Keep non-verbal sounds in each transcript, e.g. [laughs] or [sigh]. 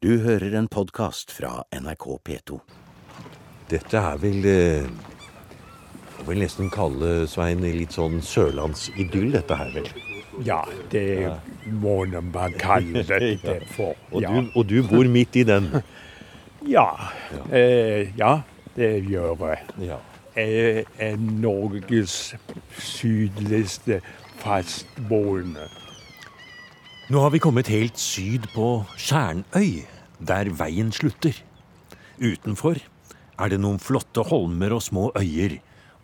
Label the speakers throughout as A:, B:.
A: Du hører en podkast fra NRK P2.
B: Dette er vel Jeg vil vel nesten kalle, Svein, litt sånn sørlandsidyll, dette her, vel?
C: Ja, det må man kalle dette [laughs] for.
B: Og, du, og du bor midt i den.
C: ja. Eh, ja det gjør jeg.
B: Ja.
C: Jeg er Norges sydligste fastboende.
D: Nå har vi kommet helt syd på Skjernøy, der veien slutter. Utenfor er det noen flotte holmer og små øyer,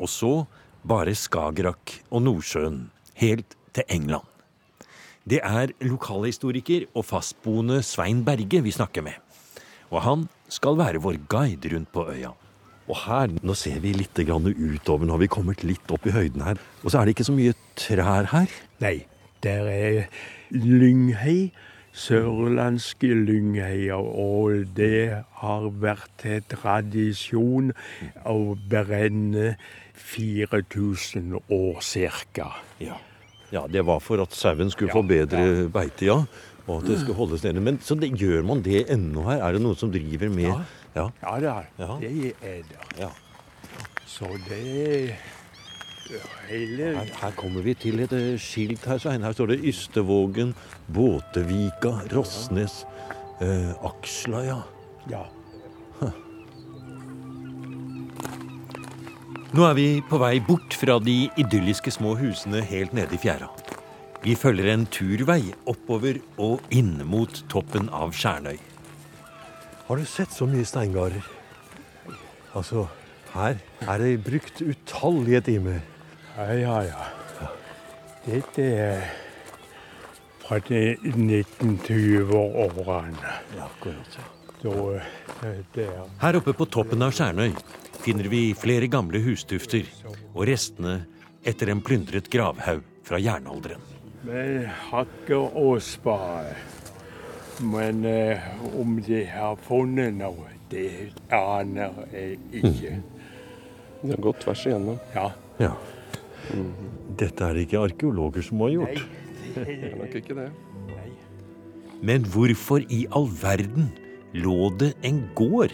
D: og så bare Skagerrak og Nordsjøen, helt til England. Det er lokalhistoriker og fastboende Svein Berge vi snakker med. Og han skal være vår guide rundt på øya.
B: Og her, nå ser vi litt grann utover, nå har vi kommet litt opp i høyden her. Og så er det ikke så mye trær her.
C: Nei, der er lynghei, sørlandske lyngheier, og det har vært tradisjon å brenne 4000 år cirka.
B: Ja. ja, det var for at sauen skulle
C: Ja,
B: få bedre beite, ja. Og at det skulle holdes nede. Men så det, gjør man det ennå her? Er det noen som driver med
C: Ja.
B: Ja.
C: Ja
B: Ja.
C: det er det.
B: ja.
C: Så det
B: Her, her kommer vi til et eh, skilt her, Svein. Her står det Ystevågen, Båtevika, Rosnes. eh, Aksla, ja.
C: Ja.
D: Nå er vi på vei bort fra de idylliske små husene helt nede i fjæra. Vi følger en turvei oppover og inn mot toppen av Skjernøy.
B: Har du sett så mye steingarder? Altså, her er det brukt utallige timer.
C: Ja, ja, ja. Dette er fra de 1920-årene.
B: Ja, akkurat.
C: Da eh,
D: Her oppe på toppen av Skjernøy finner vi flere gamle hustufter og restene etter en plyndret gravhaug fra jernalderen.
C: med hakker og spade. Men eh, om de har funnet noe, det aner jeg ikke.
E: Det har gått tvers igjennom.
C: Ja.
B: Ja. Dette er det ikke arkeologer som har gjort.
E: Det er nok ikke det.
D: Men hvorfor i all verden lå det en gård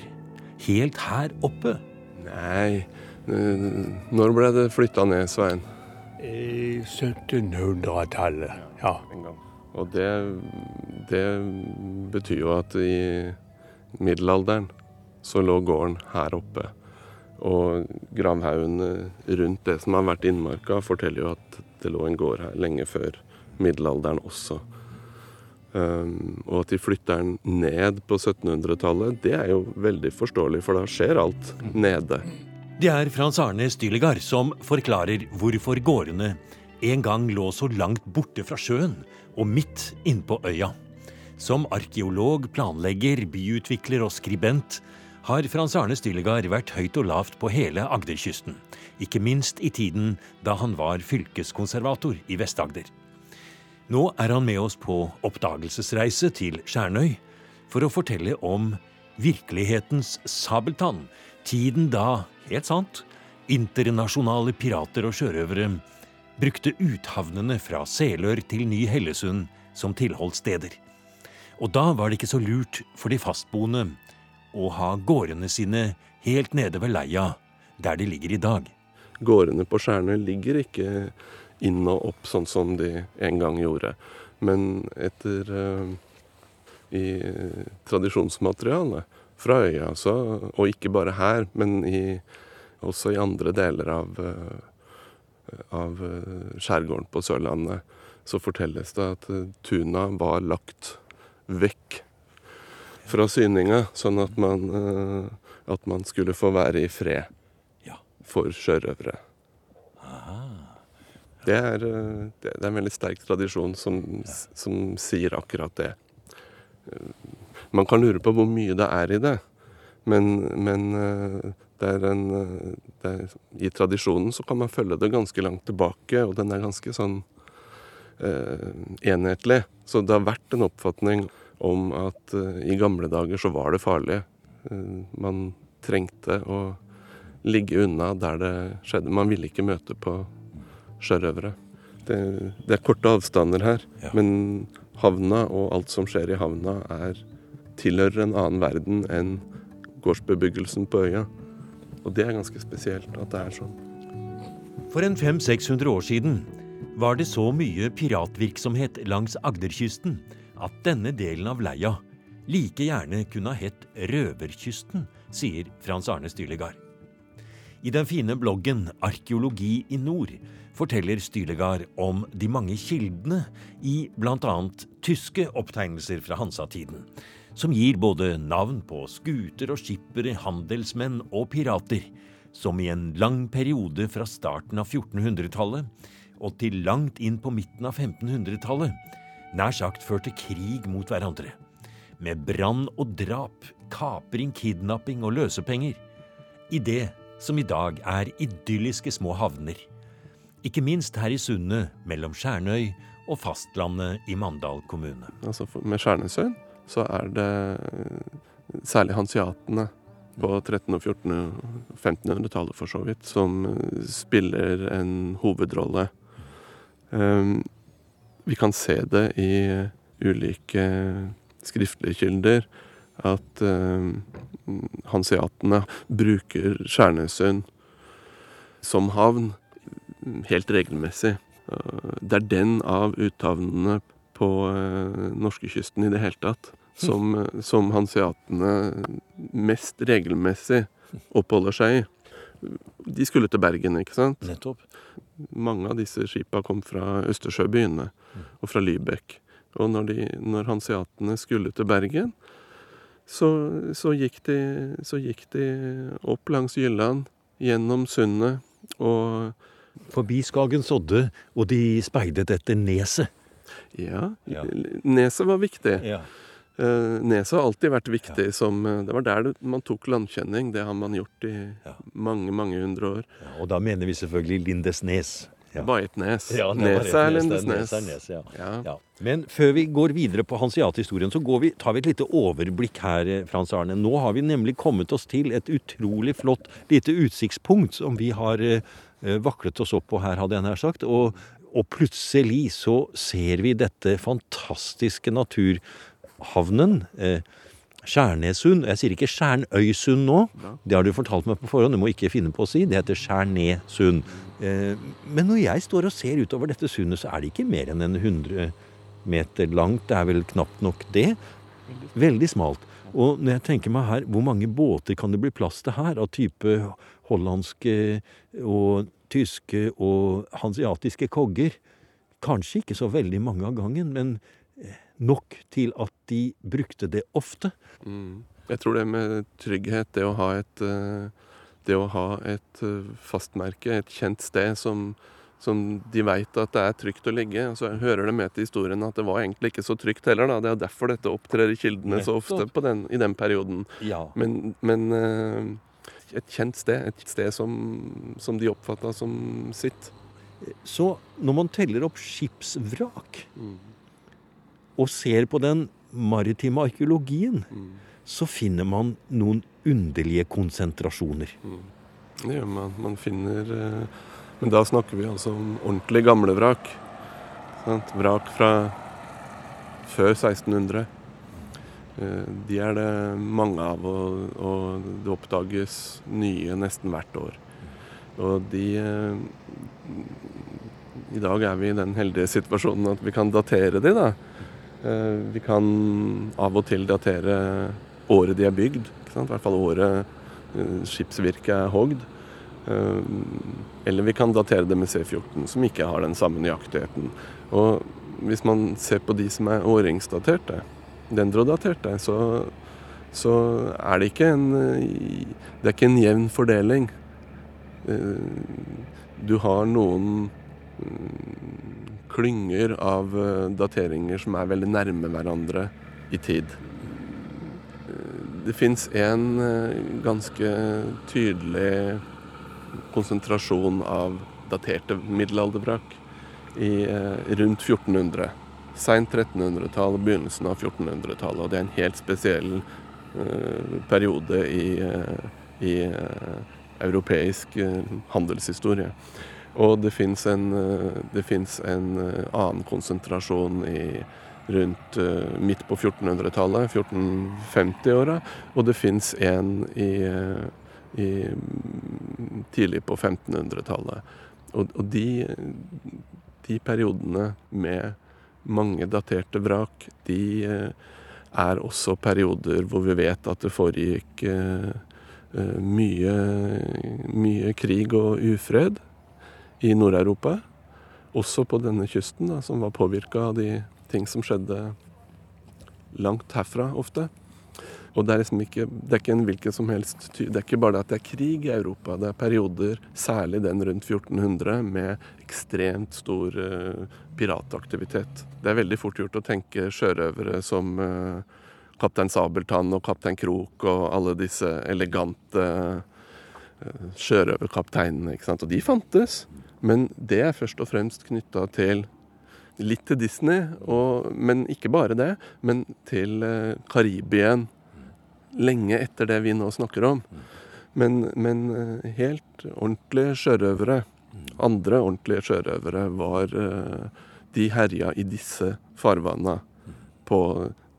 D: helt her oppe?
E: Nei, når ble det flytta ned, Svein?
C: I 1700-tallet. Ja.
E: Og det, det betyr jo at i middelalderen så lå gården her oppe. Og gravhaugene rundt det som har vært innmarka, forteller jo at det lå en gård her lenge før middelalderen også. Um, og at de flytter den ned på 1700-tallet, det er jo veldig forståelig, for da skjer alt nede.
D: Det er Frans Arne Styligard som forklarer hvorfor gårdene en gang lå så langt borte fra sjøen og midt innpå øya. Som arkeolog, planlegger, byutvikler og skribent har Frans Arne Stillegard vært høyt og lavt på hele Agderkysten. Ikke minst i tiden da han var fylkeskonservator i Vest-Agder. Nå er han med oss på oppdagelsesreise til Skjernøy for å fortelle om virkelighetens sabeltann. Tiden da, helt sant, internasjonale pirater og sjørøvere brukte uthavnene fra Selør til Ny-Hellesund som tilholdssteder. Og da var det ikke så lurt for de fastboende å ha gårdene sine helt nede ved leia, der de ligger i dag.
E: Gårdene på Skjærne ligger ikke inn og opp sånn som de en gang gjorde. Men etter eh, I tradisjonsmaterialet fra øya, så, og ikke bare her, men i, også i andre deler av, eh, av eh, skjærgården på Sørlandet, så fortelles det at tuna var lagt vekk fra syninga, sånn at man, eh, at man skulle få være i fred
D: Ja.
E: for sjørøvere. Det er, eh, det er en veldig sterk tradisjon som, som sier akkurat det. Eh, Man kan lure på hvor mye det er i det, men, men det er en, det er, i tradisjonen så kan man følge det ganske langt tilbake, og den er ganske sånn eh, enhetlig. Så det har vært en oppfatning om at eh, i gamle dager så var det farlig. Eh, man trengte å ligge unna der det skjedde. Man ville ikke møte på sjørøvere. Det, det er korte avstander her,
D: Ja.
E: men havna og alt som skjer i havna, er tilhører en annen verden enn gårdsbebyggelsen på øya. Og det er ganske spesielt at det er sånn.
D: For en 500-600 år siden var det så mye piratvirksomhet langs Agderkysten at denne delen av leia like gjerne kunne ha hett Røverkysten, sier Frans Arne Stylegard. I den fine bloggen Arkeologi i nord forteller Stylegard om de mange kildene i bl.a. tyske opptegnelser fra Hansa-tiden, som gir både navn på skuter og skippere, handelsmenn og pirater, som i en lang periode fra starten av 1400-tallet og til langt inn på midten av 1500-tallet nær sagt førte krig mot hverandre. Med brann og drap, kapring, kidnapping og løsepenger. I det som i dag er idylliske små havner. Ikke minst her i sundet mellom Skjernøy og fastlandet i Mandal kommune.
E: Altså Med Skjærnesøyen så er det eh, særlig hansiatene på 1300- og 1400- og 1500-tallet for så vidt som eh, spiller en hovedrolle. Um, vi kan se det i ulike skriftlige kilder at um, hanseatene bruker Skjærnesøyen som havn helt regelmessig. Det er den av uthavnene på norskekysten i det hele tatt som, som hanseatene mest regelmessig oppholder seg i. De skulle til Bergen, ikke sant?
D: Nettopp.
E: Mange av disse skipa kom fra Østersjøbyene og fra Lybekk. Og når, de, når hanseatene skulle til Bergen, så, så, gikk de, så gikk de opp langs Jylland, gjennom sundet og
B: Forbi Skagens Odde, og de speidet etter neset.
E: Ja,
B: Ja.
E: neset var viktig.
B: Ja.
E: Eh, Neset har alltid vært viktig som eh, Det var der man tok landkjenning. Det har man gjort i
B: Ja.
E: mange, mange hundre år.
B: Og da mener vi selvfølgelig Lindesnes. Ja.
E: Bare ett nes.
B: Ja,
E: Neset er
B: nes,
E: Lindesnes.
B: nes ja.
E: Ja.
B: Ja. Men før vi går videre på hanseathistorien, så går vi, tar vi et lite overblikk her, eh, Frans Arne. Nå har vi nemlig kommet oss til et utrolig flott lite utsiktspunkt som vi har vaklet oss opp på her, hadde jeg nær sagt. Og, og plutselig så ser vi dette fantastiske naturhavnen. Eh, Skjærnesund. Jeg sier ikke Skjernøysund nå. Det har du fortalt meg på forhånd. Du må ikke finne på å si. Det heter Skjærnesund. Eh, men når jeg står og ser utover dette sundet, så er det ikke mer enn en 100 meter langt. Det er vel knapt nok det. Veldig smalt. Og når jeg tenker meg her, hvor mange båter kan det bli plass til her? Av type hollandske og tyske og hansiatiske kogger? Kanskje ikke så veldig mange av gangen, men nok til at de brukte det ofte.
E: Mm. Jeg tror det med trygghet, det å ha et, eh, det å ha et eh, fastmerke, et kjent sted som, som de veit at det er trygt å ligge. Og så hører det med til historien at det var egentlig ikke så trygt heller. Da. Det er derfor dette opptrer i kildene så ofte på den, i den perioden.
B: Ja.
E: Men, men eh, et kjent sted, et sted som, som de oppfatta som sitt.
B: Så når man teller opp skipsvrak
E: Mm.
B: Og ser på den maritime arkeologien,
E: Mm.
B: så finner man noen underlige konsentrasjoner.
E: Det gjør man. Man finner eh, Men da snakker vi altså om ordentlig gamle vrak. Sant? Vrak fra før 1600. Eh, De er det mange av, og, og det oppdages nye nesten hvert år. Og de eh, I dag er vi i den heldige situasjonen at vi kan datere de, da. Eh, Vi kan av og til datere året de er bygd. I hvert fall året eh, skipsvirket er hogd. Eh, Eller vi kan datere det med C14, som ikke har den samme nøyaktigheten. Og hvis man ser på de som er årringsdaterte, dendrodaterte, så, så er det ikke en Det er ikke en jevn fordeling. Du har noen klynger av eh, dateringer som er veldig nærme hverandre i tid. Eh, Det fins en eh, ganske tydelig konsentrasjon av daterte middelaldervrak rundt 1400. Seint 1300-tall, begynnelsen av 1400-tallet. Og det er en helt spesiell periode i, i europeisk handelshistorie. Og det fins en, eh, en eh, annen konsentrasjon i rundt uh, midt på 1400-tallet, 1450-åra, og det fins en i, i, tidlig på 1500-tallet. Og, og de, de, periodene med mange daterte vrak, de er også perioder hvor vi vet at det foregikk mye, mye krig og ufred i Nord-Europa. Også på denne kysten, da, som var påvirka av de ting som skjedde langt herfra ofte. Og det er liksom ikke, det er ikke en hvilken som helst Det er ikke bare det at det er krig i Europa. Det er perioder, særlig den rundt 1400, med ekstremt stor uh, pirataktivitet. Det er veldig fort gjort å tenke sjørøvere som uh, kaptein Sabeltann og kaptein Krok og alle disse elegante uh, sjørøverkapteinene. Og de fantes. Men det er først og fremst knytta til litt til Disney, og, men ikke bare det. Men til eh, Karibien. Lenge etter det vi nå snakker om. Men, men eh, helt ordentlige sjørøvere, andre ordentlige sjørøvere, var eh, De herja i disse farvanna på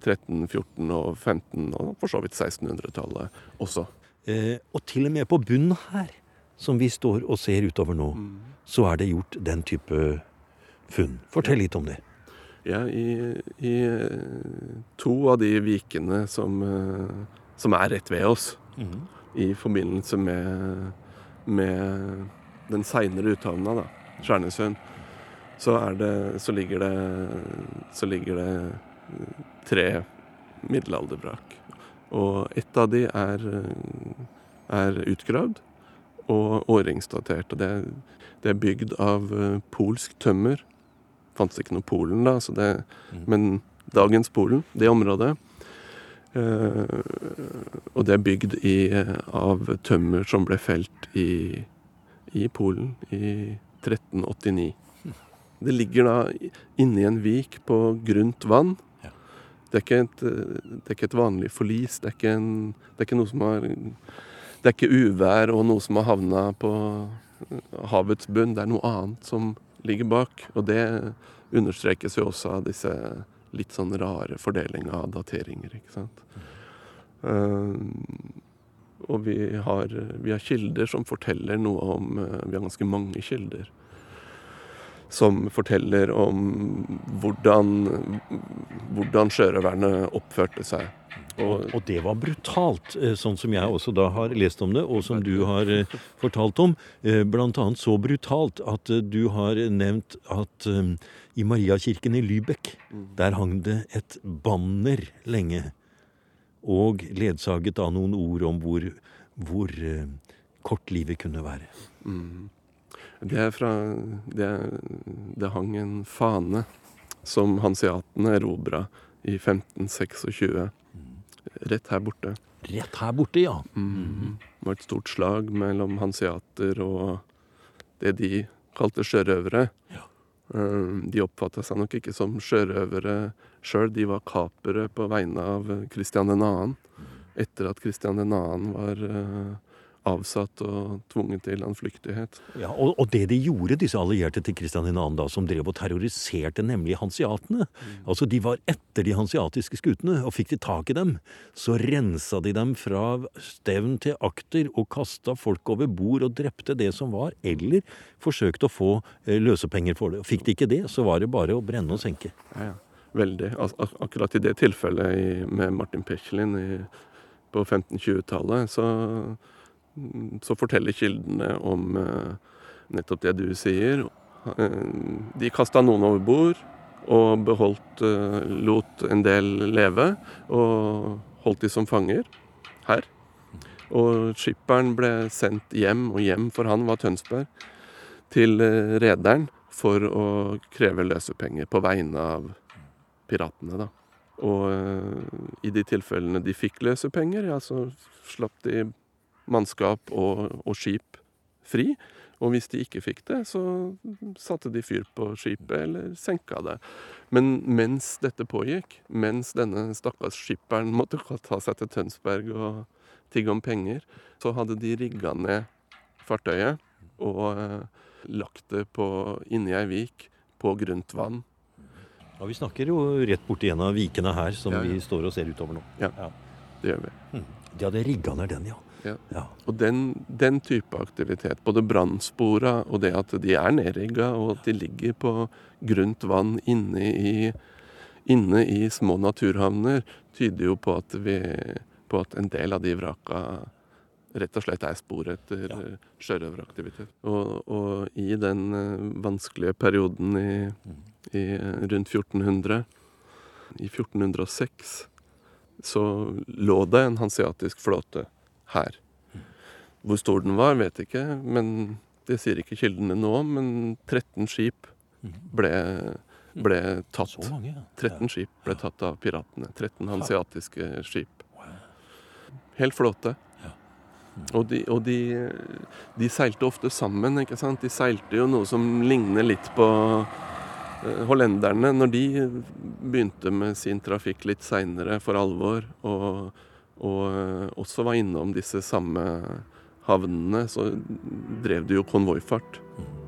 E: 13-, 14- og 15- og for så vidt 1600-tallet også.
D: Eh, og til og med på bunnen her, som vi står og ser utover nå, mm. Så er det gjort den type funn. Fortell litt om det.
E: Ja, i, i to av de vikene som, eh, som er rett ved oss, mm. i forbindelse med, med den seinere uthavna, da, Stjernesund, så, så, ligger det, så ligger det tre middelaldervrak. Og ett av de er, er utgravd og årringsdatert. Og det, det, er bygd av eh, polsk tømmer fantes ikke noe Polen da, det, mm. men dagens Polen, det området. Uh, og det er bygd i, av tømmer som ble felt i, i Polen i 1389. Det ligger da inni en vik på grunt vann. Det, er et, det, er ikke et, vanlig forlis. Det er ikke, en, det er ikke noe som har Det er ikke uvær og noe som har havna på havets bunn. Det er noe annet som ligger bak. Og det understrekes jo også av disse litt sånn rare fordelinga av dateringer, ikke sant. Uh, og vi har, vi har, kilder som forteller noe om uh, Vi har ganske mange kilder som forteller om hvordan, hvordan sjørøverne oppførte seg
D: og, og, det var brutalt, eh, sånn som jeg også da har lest om det, og som du har eh, fortalt om. Eh, blant annet så brutalt at du har nevnt at i Mariakirken i Lybekk, mm. der hang det et banner lenge. Og ledsaget av noen ord om hvor, hvor kort livet kunne være. Mm.
E: Det fra det, det hang en fane som hanseatene erobra i 1526 rett her borte.
D: Rett her borte, ja.
E: Mm. Det var et stort slag mellom hanseater og det de kalte sjørøvere. Ja. Eh, de oppfatta seg nok ikke som sjørøvere sjøl, de var kapere på vegne av Kristian 2. Etter at Kristian 2. var uh, avsatt og tvunget til landflyktighet.
D: Ja, og, og, det de gjorde, disse allierte til Kristian 2., da, som drev og terroriserte nemlig hansiatene mm. Altså, De var etter de hansiatiske skutene, og fikk de tak i dem, så rensa de dem fra stevn til akter og kasta folk over bord og drepte det som var, eller forsøkte å få eh, løsepenger for det. Og Fikk de ikke det, så var det bare å brenne og senke.
E: Ja, ja. Veldig. Ak akkurat i det tilfellet med Martin Pechlin på 1520-tallet, så så forteller kildene om eh, nettopp det du sier. Eh, de kasta noen over bord og beholdt eh, Lot en del leve og holdt de som fanger her. Og skipperen ble sendt hjem, og hjem for han var Tønsberg, til rederen for å kreve løsepenger på vegne av piratene, da. Og i de tilfellene de fikk løsepenger, ja, så slapp de mannskap og, og, skip fri. Og hvis de ikke fikk det, så satte de fyr på skipet eller senka det. Men mens dette pågikk, mens denne stakkars skipperen [laughs] måtte ta seg til Tønsberg og tigge om penger, så hadde de rigga ned fartøyet og eh, lagt det på, inni ei vik på grunt vann.
B: Ja, Vi snakker jo rett borti en av vikene her som
E: Ja, ja.
B: vi står og ser utover nå.
E: Ja. Det gjør vi.
B: De hadde rigga ned den, ja.
E: Ja.
B: ja.
E: Og den, den type aktivitet, både brannspora og det at de er nedrigga, og at de ligger på grunt vann inne i, inne i små naturhavner, tyder jo på at, vi, på at en del av de vraka rett og slett er spor etter
B: Ja.
E: eh, sjørøveraktivitet. Og, og i den eh, vanskelige perioden i, i eh, rundt 1400, i 1406, så lå det en hanseatisk flåte her. Hvor stor den var, vet jeg ikke, men det sier ikke kildene nå om. Men 13 skip ble, ble tatt.
B: Så mange, ja.
E: 13 skip ble tatt av piratene. 13 hanseatiske skip. Helt flåte. Og, de, og de, de seilte ofte sammen, ikke sant. De seilte jo noe som ligner litt på eh, hollenderne når de begynte med sin trafikk litt seinere for alvor, og, og eh, også var innom disse samme havnene, så drev de jo konvoifart.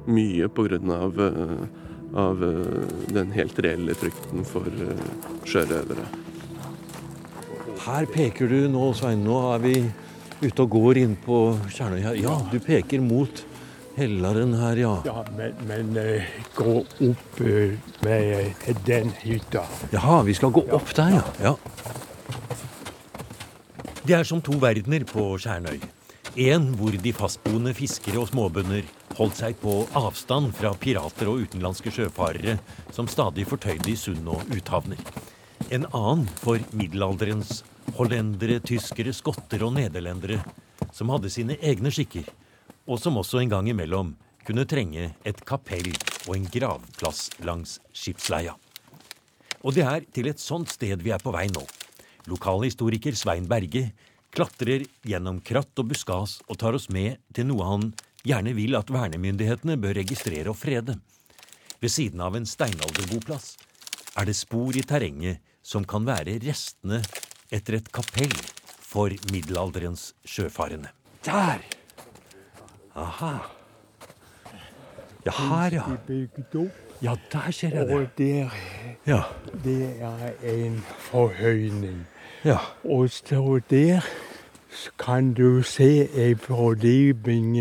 E: Mye på grunn av, eh, av eh, den helt reelle frykten for sjørøvere.
B: Her peker du nå, Svein. Nå er vi ute og går inn på Kjernøya. Ja, du peker mot helleren her, ja.
C: Ja, men, men gå opp med den hytta.
B: Jaha, vi skal gå opp der, ja. ja.
D: Det er som to verdener på Skjernøy. En hvor de fastboende fiskere og småbønder holdt seg på avstand fra pirater og utenlandske sjøfarere som stadig fortøyde i sund og uthavner. En annen for middelalderens hollendere, tyskere, skotter og nederlendere som hadde sine egne skikker, og som også en gang imellom kunne trenge et kapell og en gravplass langs skipsleia. Og det er til et sånt sted vi er på vei nå. Lokalhistoriker Svein Berge klatrer gjennom kratt og buskas og tar oss med til noe han gjerne vil at vernemyndighetene bør registrere og frede. Ved siden av en steinalderboplass er det spor i terrenget som kan være restene etter et kapell for middelalderens sjøfarende.
B: Der! Aha. Ja, her, ja. Ja, der ser jeg det.
C: og der det er en forhøyning.
B: Ja.
C: Og så der kan du se en fordypning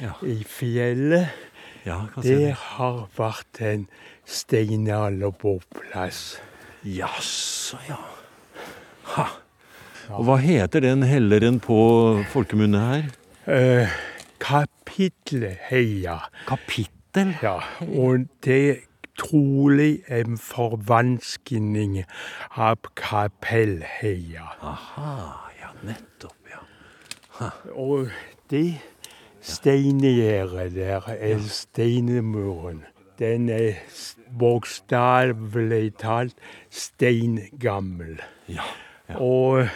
B: Ja.
C: i fjellet.
B: Ja,
C: Det har vært en steinalderboplass.
B: Jaså, ja. Ha. Og hva heter den helleren på folkemunne her?
C: Eh, Kapittelheia.
B: Kapittel?
C: Ja, og det trolig en forvanskning av Kapellheia.
B: Aha, ja, nettopp, ja.
C: Og det steingjerdet der, eller steinemuren, den er bokstavelig talt steingammel.
B: Ja, ja.
C: Og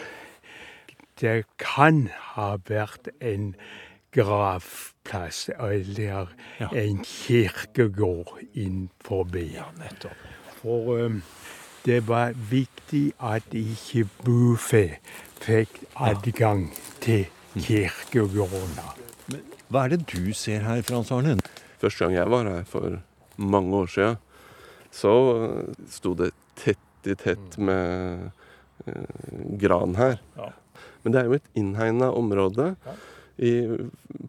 C: det kan ha vært en gravplass eller
B: Ja.
C: en kirkegård inn forbi.
B: ja nettopp.
C: For um, det var viktig at ikke bufe fikk adgang til kirkegårdene.
B: Hva er det du ser her, Frans Arne?
E: Første gang jeg var her for mange år siden, så eh, sto det tett i tett med eh, gran her.
C: Ja.
E: Men det er jo et innhegna område i,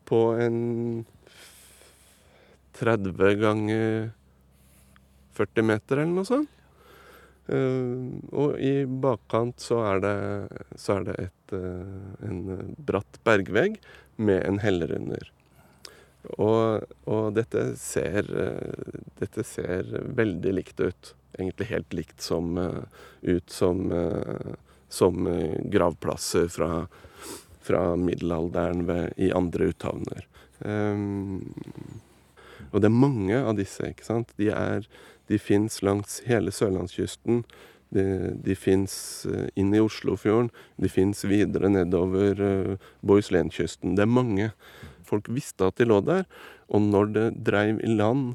E: på en 30 ganger 40 meter eller noe sånt. Uh, og i bakkant så er det, så er det et, uh, en bratt bergvegg med en heller under. Og, og dette, ser, uh, dette ser veldig likt ut. Egentlig helt likt som, ut som, som gravplasser fra, fra middelalderen ved, i andre uthavner. Um, og det er mange av disse, ikke sant. De, er, de fins langs hele sørlandskysten. De, de fins inn i Oslofjorden. De fins videre nedover uh, Bohuslenskysten. Det er mange. Folk visste at de lå der. Og når det dreiv i land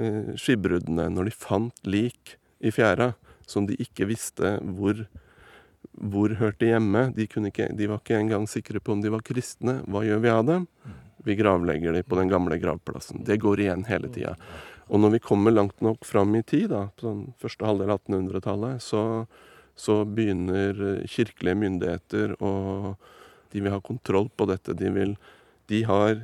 E: uh, skipbruddene, når de fant lik i fjæra som de ikke visste hvor, hvor hørte hjemme de, ikke, de var ikke engang sikre på om de var kristne. Hva gjør vi av dem? Vi gravlegger dem på den gamle gravplassen. Det går igjen hele tida. Og når vi kommer langt nok fram i tid, da, på sånn første halvdel av 1800-tallet, så, så begynner kirkelige myndigheter og De vil ha kontroll på dette. De, vil, de har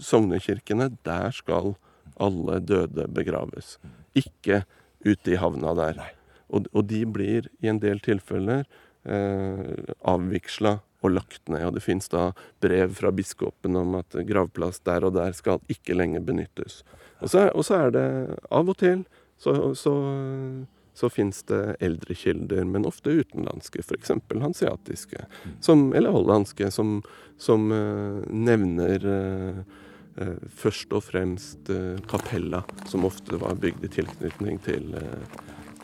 E: sognekirkene. Der skal alle døde begraves. Ikke ute i havna der. Og, og de blir i en del tilfeller eh, avvigsla og lagt ned. Og det fins da brev fra biskopen om at gravplass der og der skal ikke lenger benyttes. Og så, og så er det av og til så, så, så fins det eldre kilder, men ofte utenlandske, f.eks. hansiatiske, som, eller hollandske, som, som uh, nevner uh, først og fremst kapella, som ofte var bygd i tilknytning til,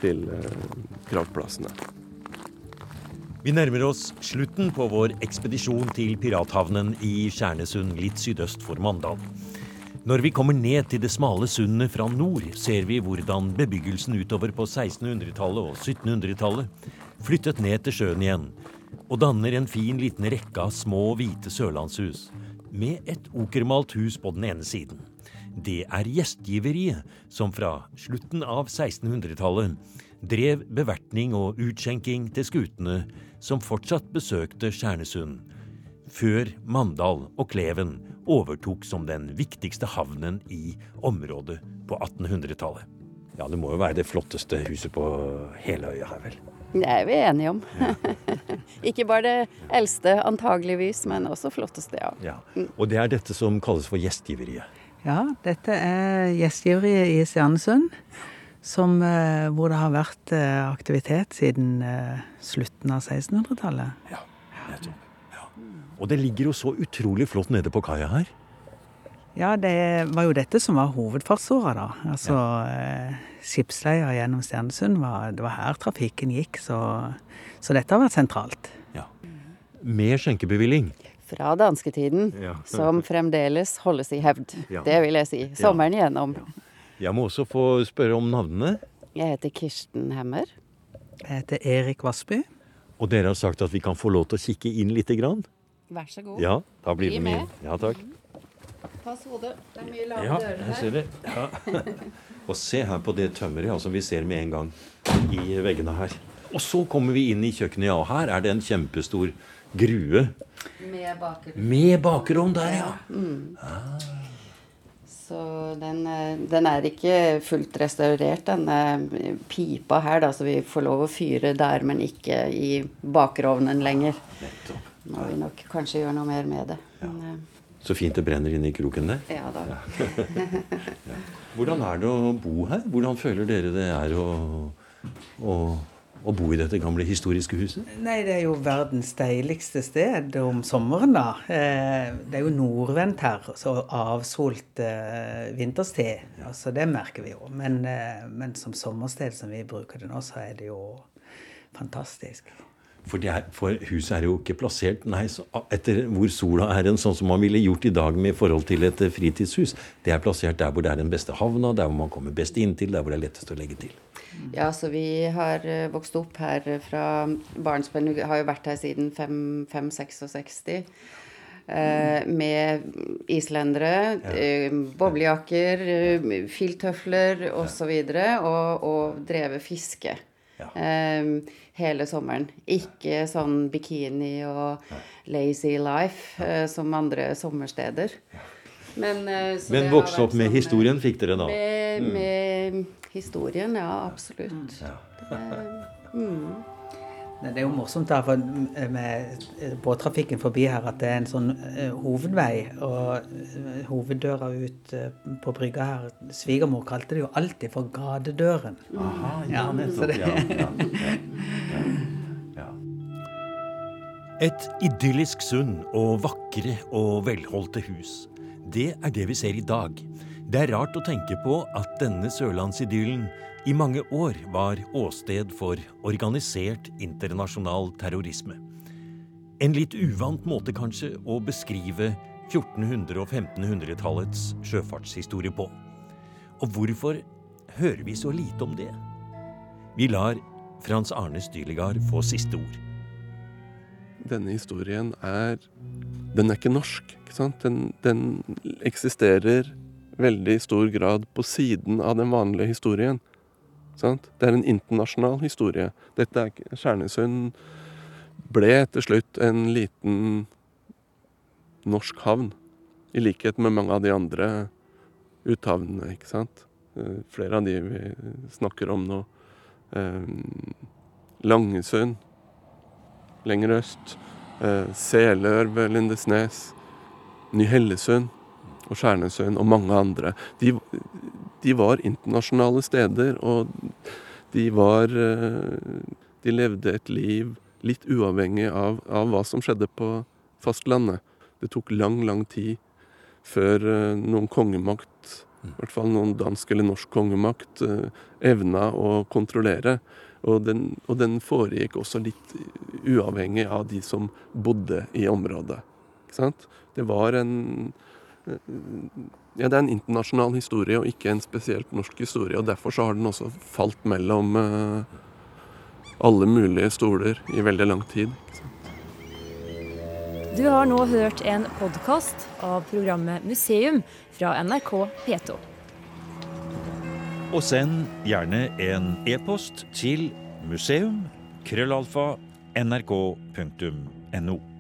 E: til gravplassene.
D: Vi nærmer oss slutten på vår ekspedisjon til pirathavnen i Kjernesund litt sydøst for Mandal. Når vi kommer ned til det smale sundet fra nord, ser vi hvordan bebyggelsen utover på 1600-tallet og 1700-tallet flyttet ned til sjøen igjen, og danner en fin liten rekke av små, hvite sørlandshus, med et okermalt hus på den ene siden. Det er gjestgiveriet, som fra slutten av 1600-tallet drev bevertning og utskjenking til skutene som fortsatt besøkte Skjærnesund, før Mandal og Kleven overtok som den viktigste havnen i området på 1800-tallet.
B: Ja, det må jo være det flotteste huset på hele øya her, vel?
F: Det er vi enige om. [laughs] Ikke bare det eldste antageligvis, men også flotteste, ja.
B: ja. Og det er dette som kalles for gjestgiveriet?
G: Ja, dette er gjestgiveriet i Stjernesund som, eh, hvor det har vært eh, aktivitet siden eh, slutten av 1600-tallet.
B: Ja, nettopp. Ja. Og det ligger jo så utrolig flott nede på kaia her.
G: Ja, det var jo dette som var hovedfartsåra, da. Altså ja. skipsleia gjennom Stjernesund, var, det var her trafikken gikk. Så, så dette har vært sentralt.
B: Ja. Med skjenkebevilling?
F: Fra dansketiden, ja. som fremdeles holdes i hevd. Det vil jeg si. Sommeren igjennom.
B: Jeg må også få spørre om navnene.
F: Jeg heter Kirsten Hemmer.
G: Jeg heter Erik Vassby.
B: Og dere har sagt at vi kan få lov til å kikke inn lite grann?
F: Vær så god.
B: Ja, da blir vi med. Ja, takk.
F: Pass hodet. Det er mye lave
B: ja,
F: dører her.
B: Ser det. Ja. [laughs] Og se her på det tømmeret Som vi ser med en gang i veggene her. Og så kommer vi inn i kjøkkenet, ja. Og her er det en kjempestor grue.
F: Med bakerovn.
B: Med bakerovn der, ja.
F: Mm. Ah. Så den, eh, den, er ikke fullt restaurert, denne pipa her, da, så vi får lov å fyre der, men ikke i bakerovnen lenger. Må vi nok kanskje gjøre noe mer med det. Ja. Men,
B: eh, så fint det brenner inne i kroken der.
F: Ja da.
B: ja. [laughs] Hvordan er det å bo her? Hvordan føler dere det er å, å å bo i dette gamle historiske huset?
G: Nei, det er jo verdens deiligste sted om sommeren, da. Eh, det er jo nordvendt her, så avsolt eh, vinterstid. Altså, det merker vi jo. Men, eh, men, som sommersted som vi bruker det nå, så er det jo fantastisk.
B: For, er, for, huset er jo ikke plassert nei, etter hvor sola er en, sånn som man ville gjort i dag med forhold til et fritidshus. Det er plassert der hvor det er den beste havna, der hvor man kommer best inntil, der hvor det er lettest å legge til.
F: Ja, så vi har eh, vokst opp her fra barnsben. Vi har jo vært her siden 566. Uh, med islendere, ja. uh, boblejakker, uh, filttøfler osv. Og, og, og drevet fiske. Ja. Eh, hele sommeren. Ikke sånn bikini og lazy life eh, som andre sommersteder. Men,
B: eh, Men vokse opp med sånn, historien fikk dere da?
F: Med, mm. med historien, ja. Absolutt. Ja. Det, mm.
G: Det er jo morsomt da, med båttrafikken forbi her at det er en sånn uh, hovedvei. Og uh, hoveddøra ut uh, på brygga her Svigermor kalte det jo alltid for gadedøren.
B: Aha, ja, nettopp. Ja, ja,
D: ja, Et idyllisk sund og vakre og velholdte hus. Det er det vi ser i dag. Det er rart å tenke på at denne sørlandsidyllen i mange år var åsted for organisert internasjonal terrorisme. En litt uvant måte kanskje å beskrive 1400- og 1500-tallets sjøfartshistorie på. Og hvorfor hører vi så lite om det? Vi lar Frans Arne Styligard få siste ord.
E: Denne historien er Den er ikke norsk, ikke sant? Den, den eksisterer veldig stor grad på siden av den vanlige historien. Sant? Det er en internasjonal historie. Dette er, Kjernesund ble til slutt en liten norsk havn. I likhet med mange av de andre uthavnene, ikke sant. Eh, Flere av de vi snakker om nå. Eh, Langesund lenger øst. Eh, Selør ved Lindesnes. Ny-Hellesund og Stjernesund og mange andre. De, de var internasjonale steder, og de var eh, De levde et liv litt uavhengig av, av hva som skjedde på fastlandet. Det tok lang, lang tid før eh, noen kongemakt, i hvert fall noen dansk eller norsk kongemakt, eh, evna å kontrollere. Og den, og den foregikk også litt uavhengig av de som bodde i området. Ikke sant? Det var en Ja, det er en internasjonal historie og ikke en spesielt norsk historie. Og derfor så har den også falt mellom eh, alle mulige stoler i veldig lang tid.
H: Du har nå hørt en podkast av programmet Museum fra NRK P2.
D: Og send gjerne en e-post til museum.krøllalfa.nrk.no. nrk.no.